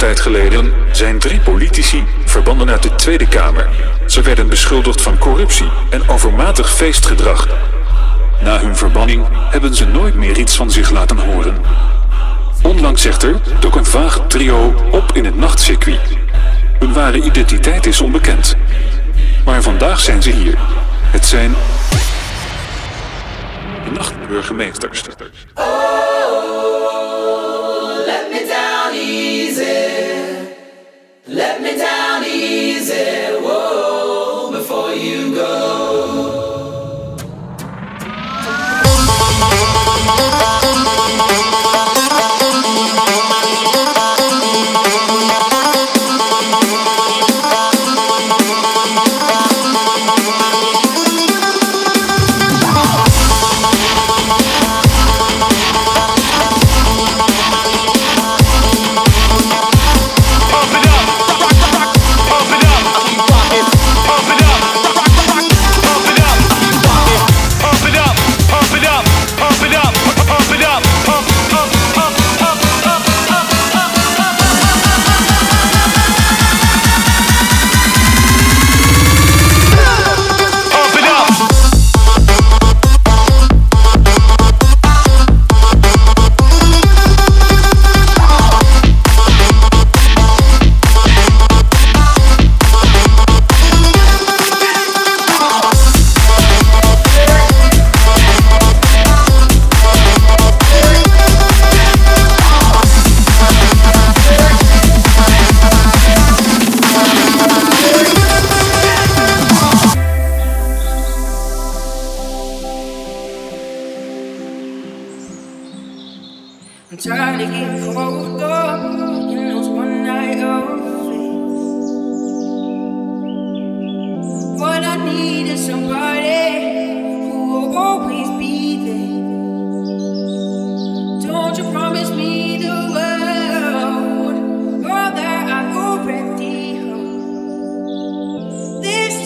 tijd geleden zijn drie politici verbanden uit de Tweede Kamer. Ze werden beschuldigd van corruptie en overmatig feestgedrag. Na hun verbanning hebben ze nooit meer iets van zich laten horen. Onlangs echter dook een vaag trio op in het nachtcircuit. Hun ware identiteit is onbekend. Maar vandaag zijn ze hier. Het zijn... De nachtburgemeesters. Let me down.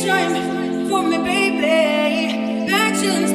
try for me, baby. Actions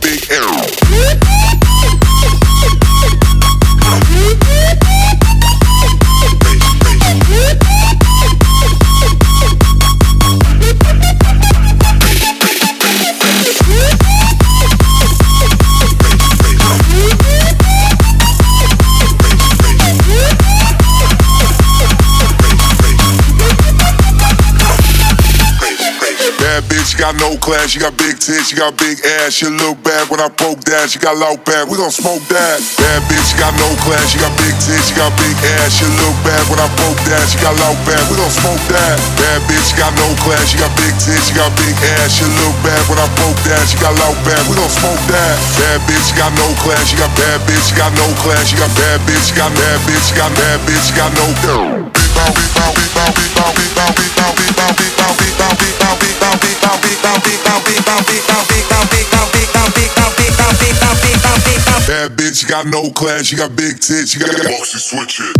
Big arrow. No class, she got big tits, she got big ass. She look bad when I poke that, she got loud back. We gon' smoke that. Bad bitch, she got no class, she got big tits, she got big ass. She look bad when I poke that, she got loud back. We gon' smoke that. Bad bitch, she got no class, she got big tits, she got big ass. She look bad when I poke that, she got loud back. We gon' smoke that. Bad bitch, she got no class, she got bad bitch, she got no class, she got bad bitch, she got bad bitch, she got bad bitch, she got no. Bad bitch, she got no class, she got big tits, she got boxy switch it.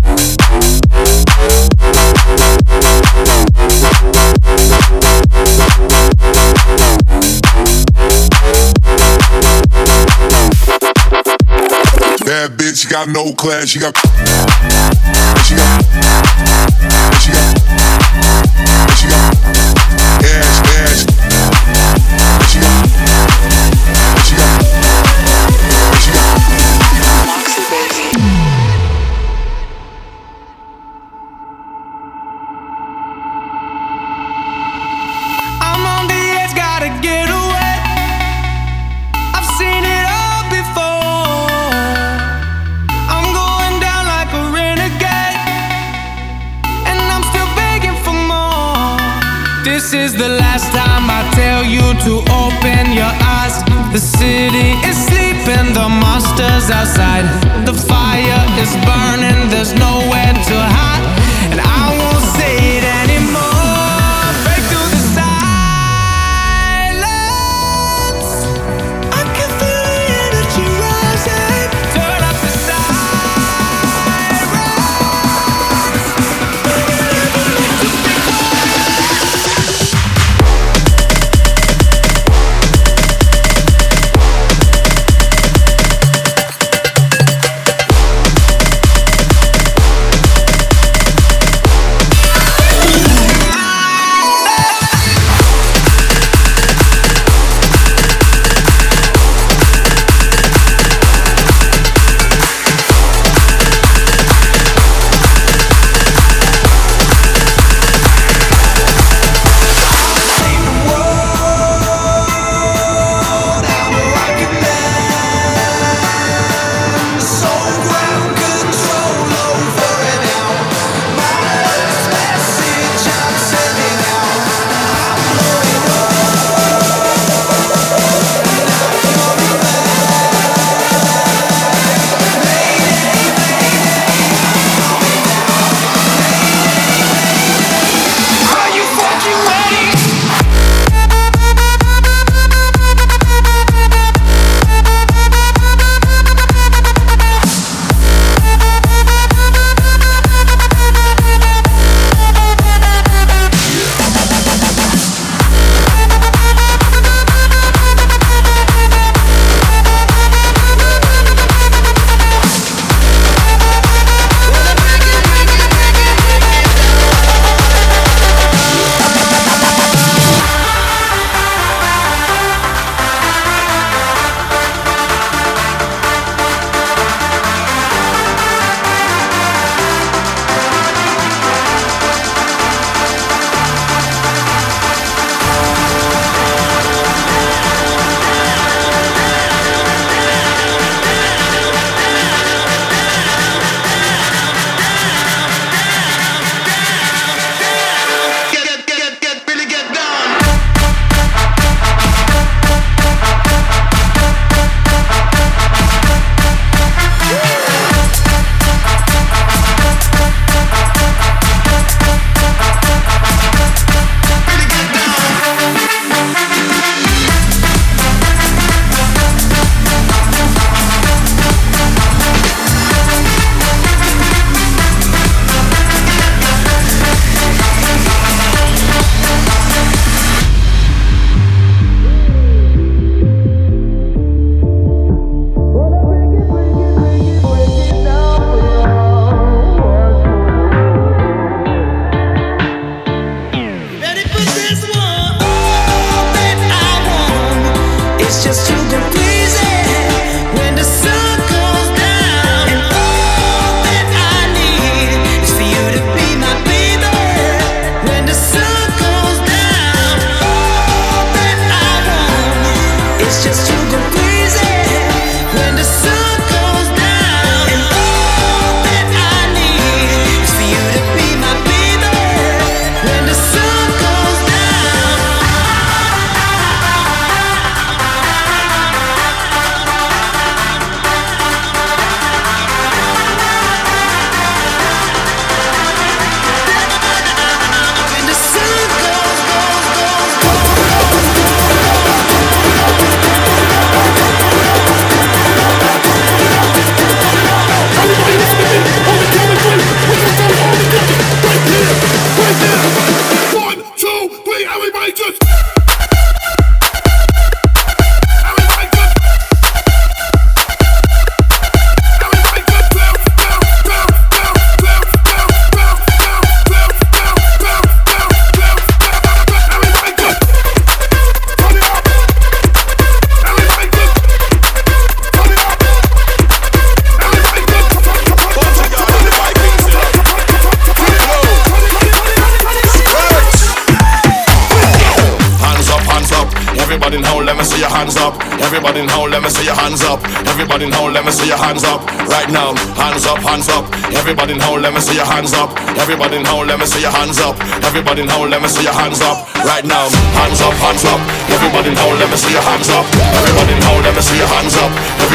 Bad bitch, she got no class, she got. She got. She got. She got. She got. Got. She This is the last time I tell you to open your eyes. The city is sleeping, the monsters outside. The fire is burning,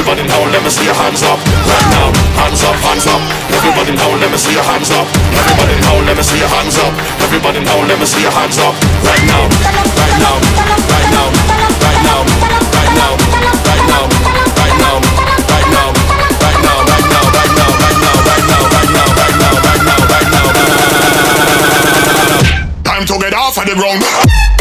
Everybody now, let me see your hands up. Right now, hands up, hands up. Everybody now, let me see your hands up. Everybody now, let me see your hands up. Everybody now, let me see your hands up. Right now, right now, right now, right now, right now, right now, right now, right now, right now, right now, right now, right now, right now, right now, right now, right now, right now, right now. Time to get off of the ground.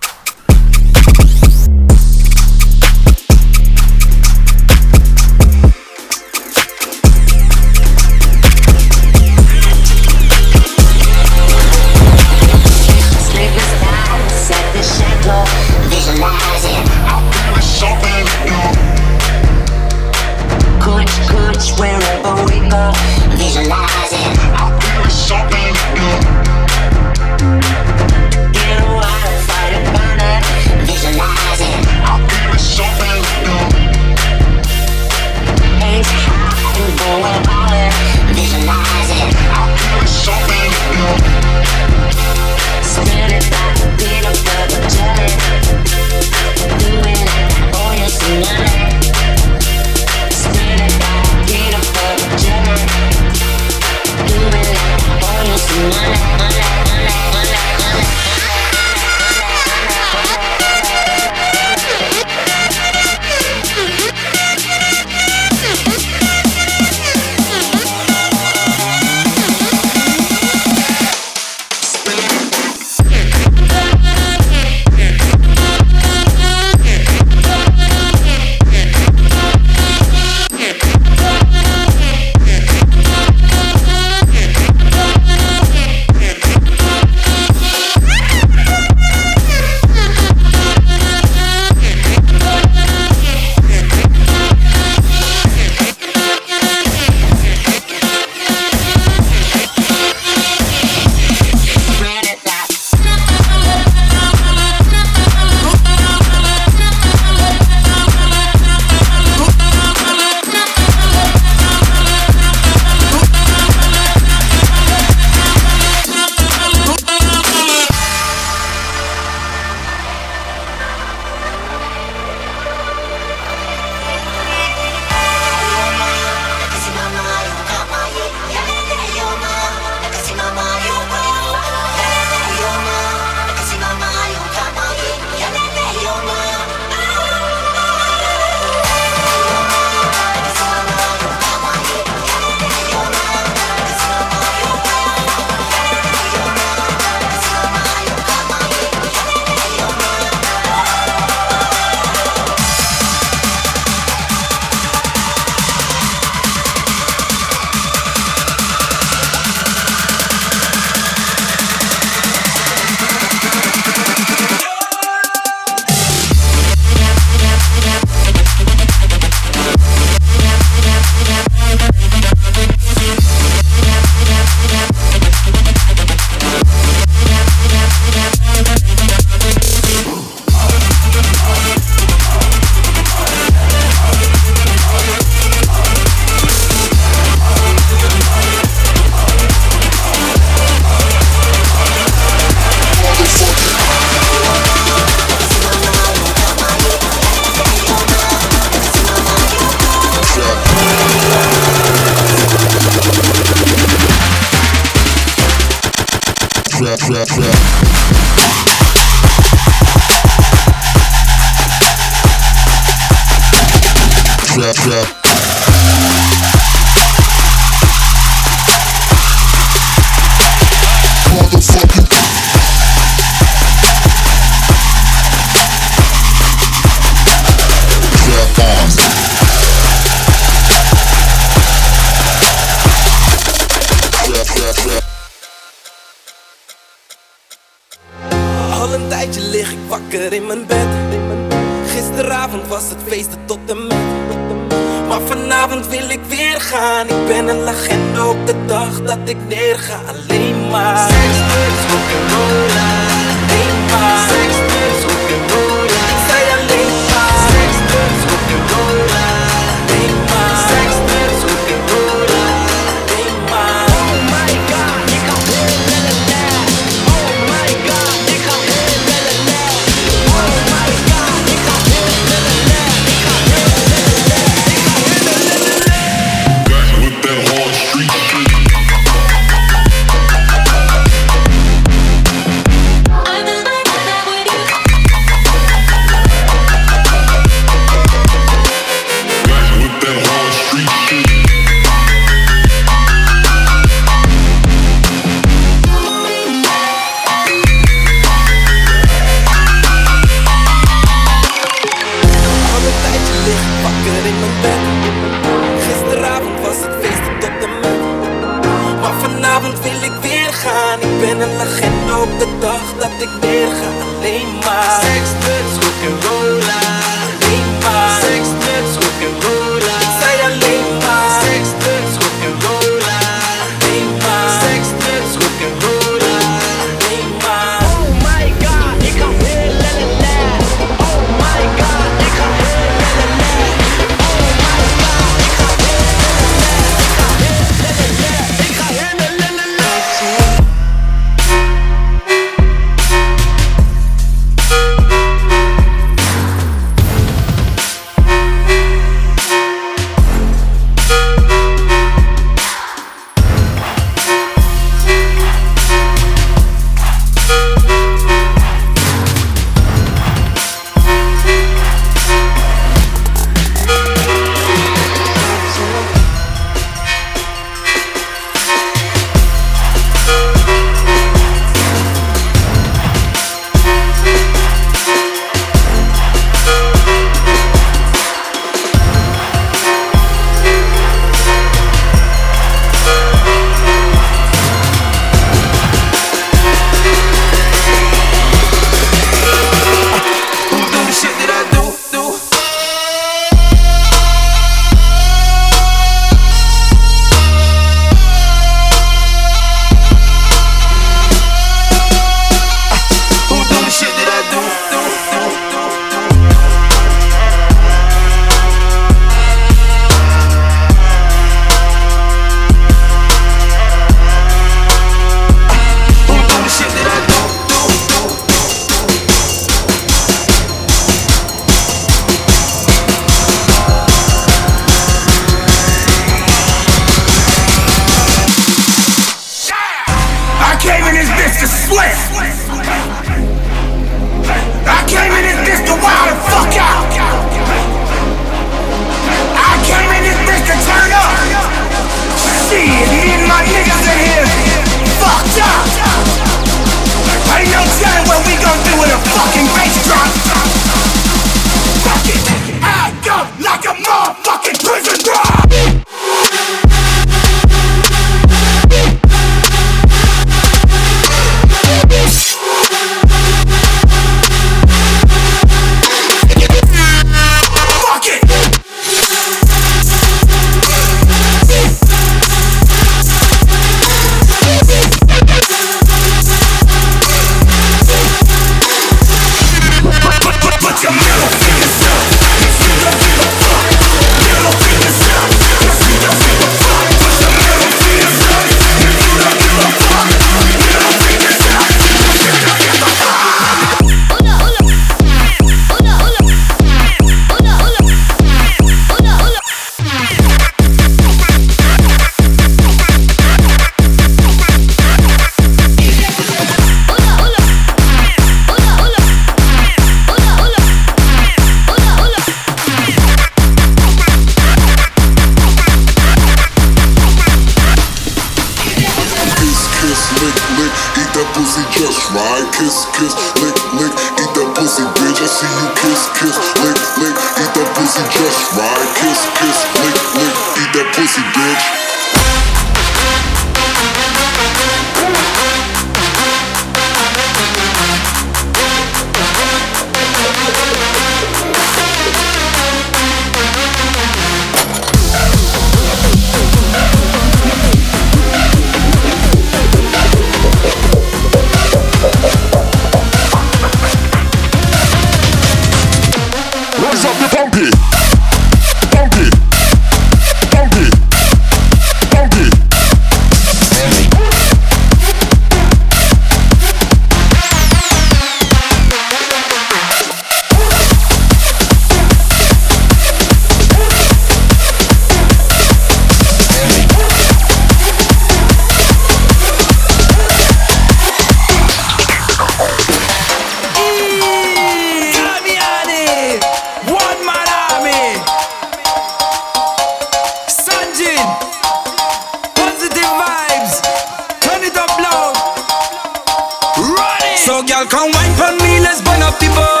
Girl, come wine for me, let's burn up the boat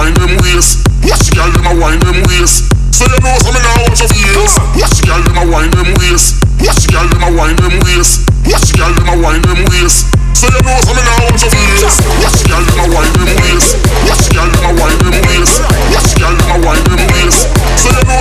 wind them waist. Watch girl them a wine them waist. So you know something now watch your face. Watch the girl them a wine them waist. Watch the girl them a wine them waist. Watch the girl them a wine them waist. So you know something now watch your face. Watch the girl them a wine them waist. Watch the girl them a wine them waist. Watch the girl them a wine them waist. So you know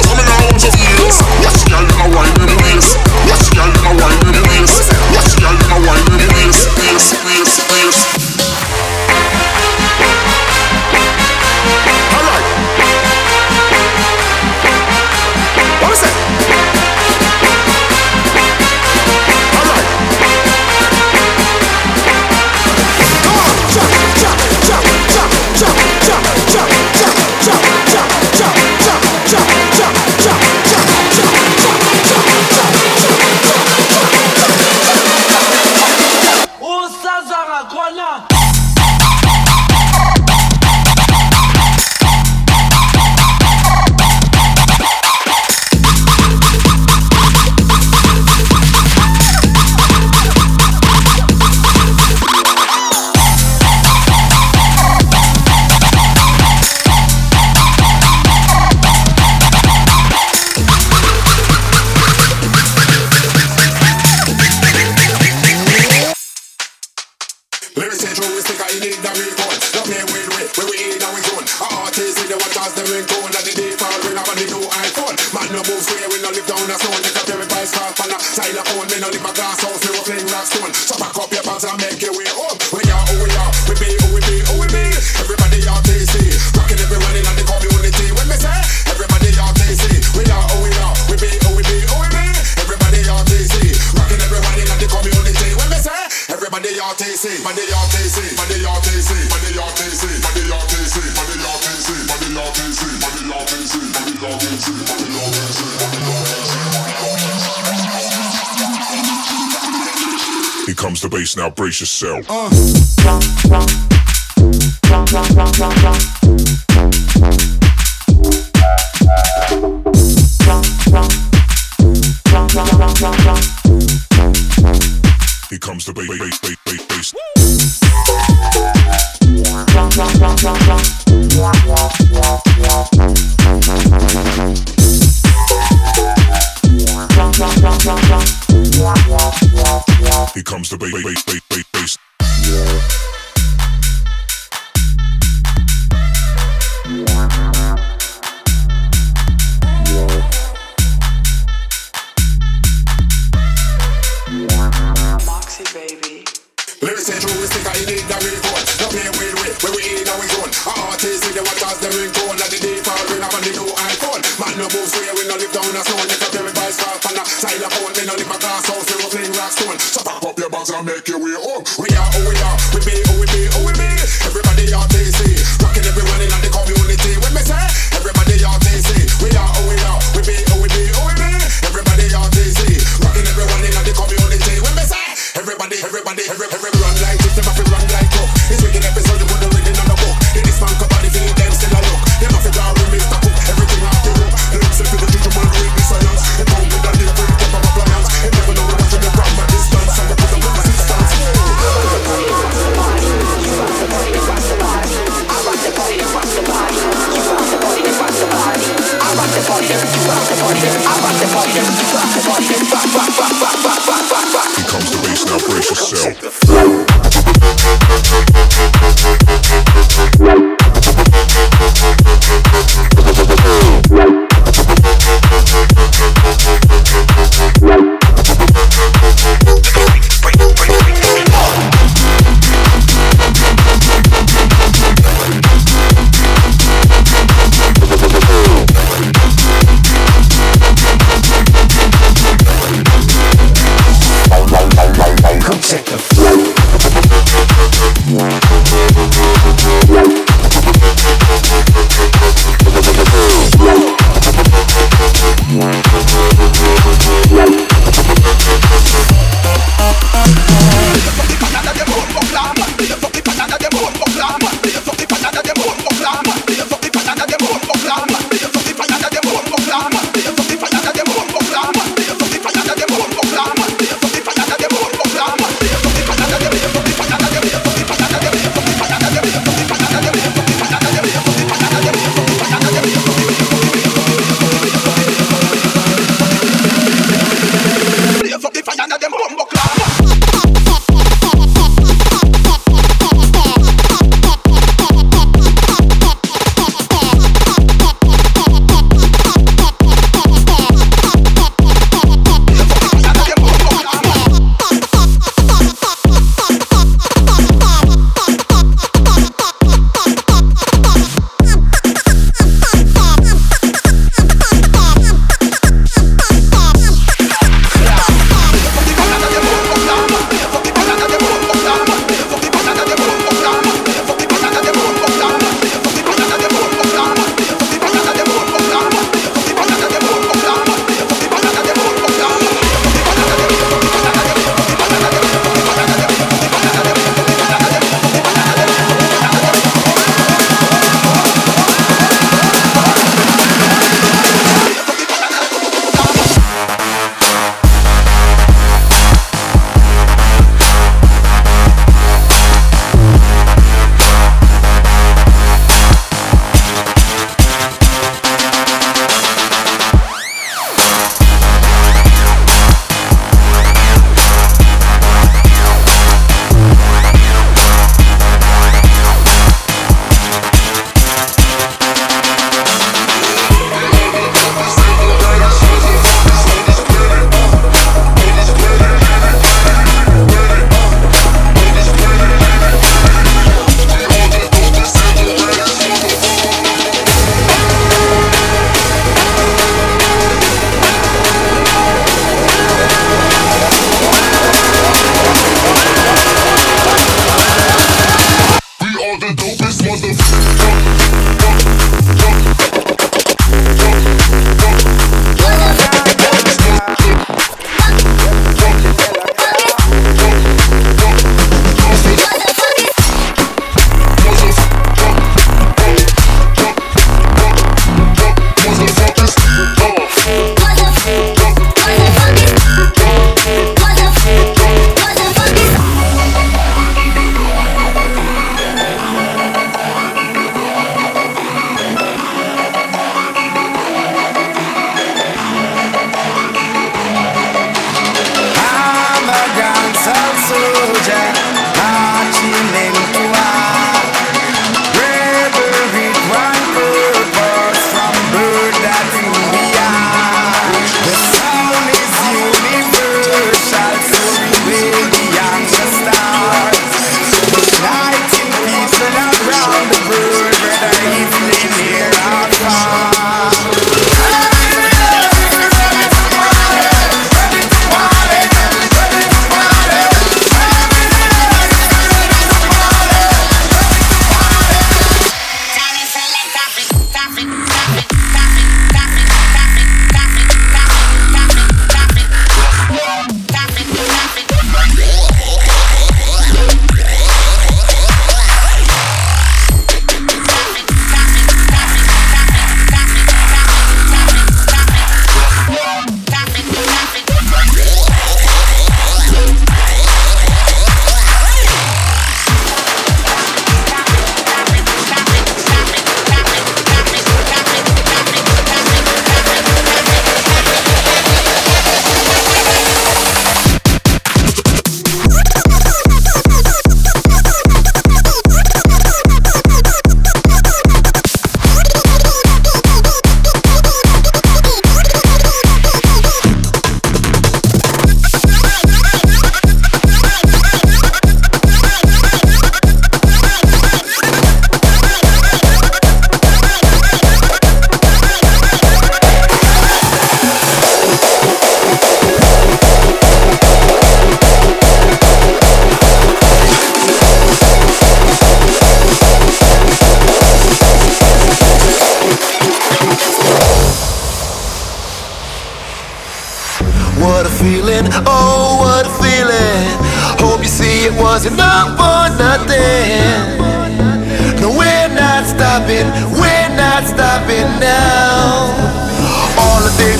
yourself. Uh. Here comes the bass.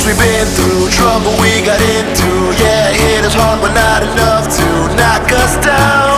we've been through, trouble we got into. Yeah, it is hard, but not enough to knock us down.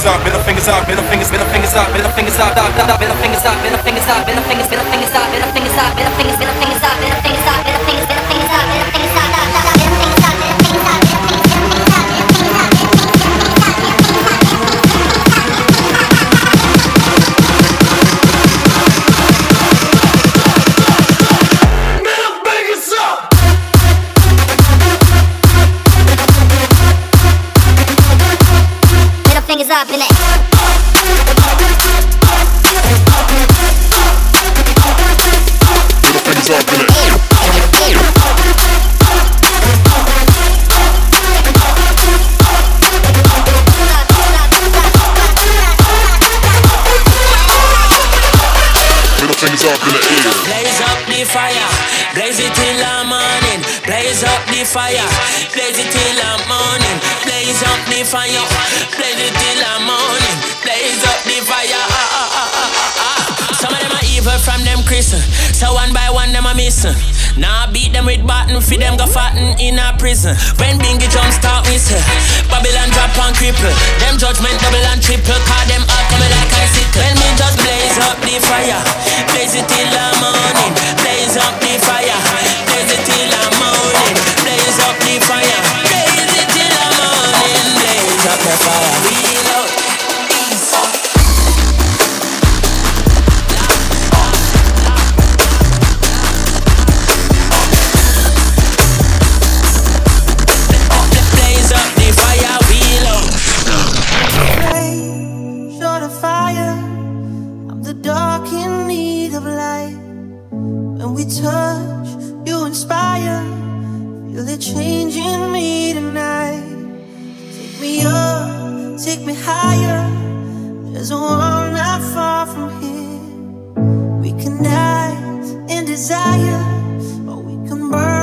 fingers up, middle fingers up, middle fingers, middle fingers up, middle fingers up, up, up, middle prison. When Bingy jump start with her, Babylon drop and cripple. Them judgment double and triple, call them up coming like icicle. When me just blaze up the fire, blaze it till the morning, blaze up the fire. in me tonight. Take me up, take me higher. There's a world not far from here. We can die in desire, or we can burn.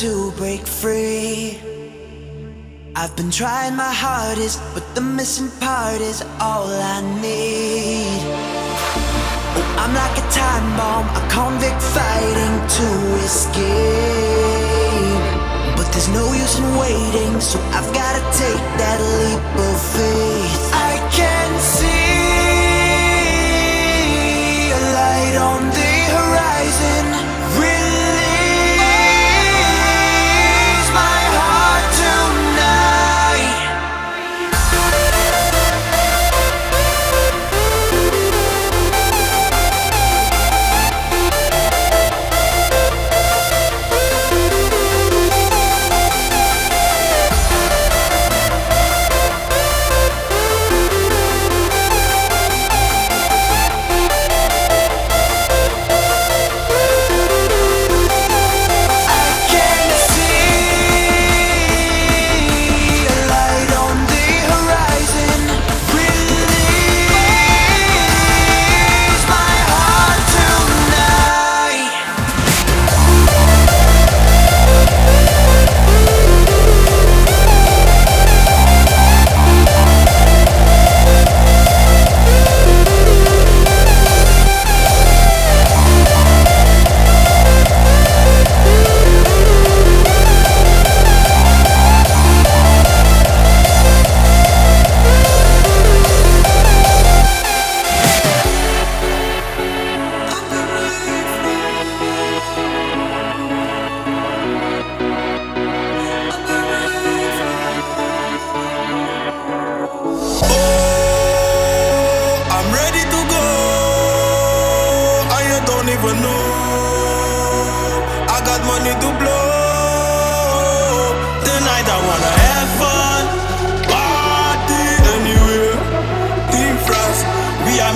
To break free. I've been trying my hardest, but the missing part is all I need. Oh, I'm like a time bomb, a convict fighting to escape. But there's no use in waiting, so I've gotta take that leap of faith. I can see a light on the horizon.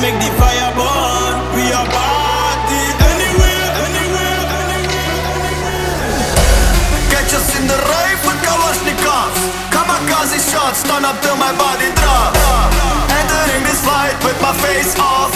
Make the fire burn. We are party anywhere, anywhere, anywhere. anywhere. Catch us in the rave with Kalashnikovs. Kamikaze shots, turn up till my body drops. Entering this fight with my face off.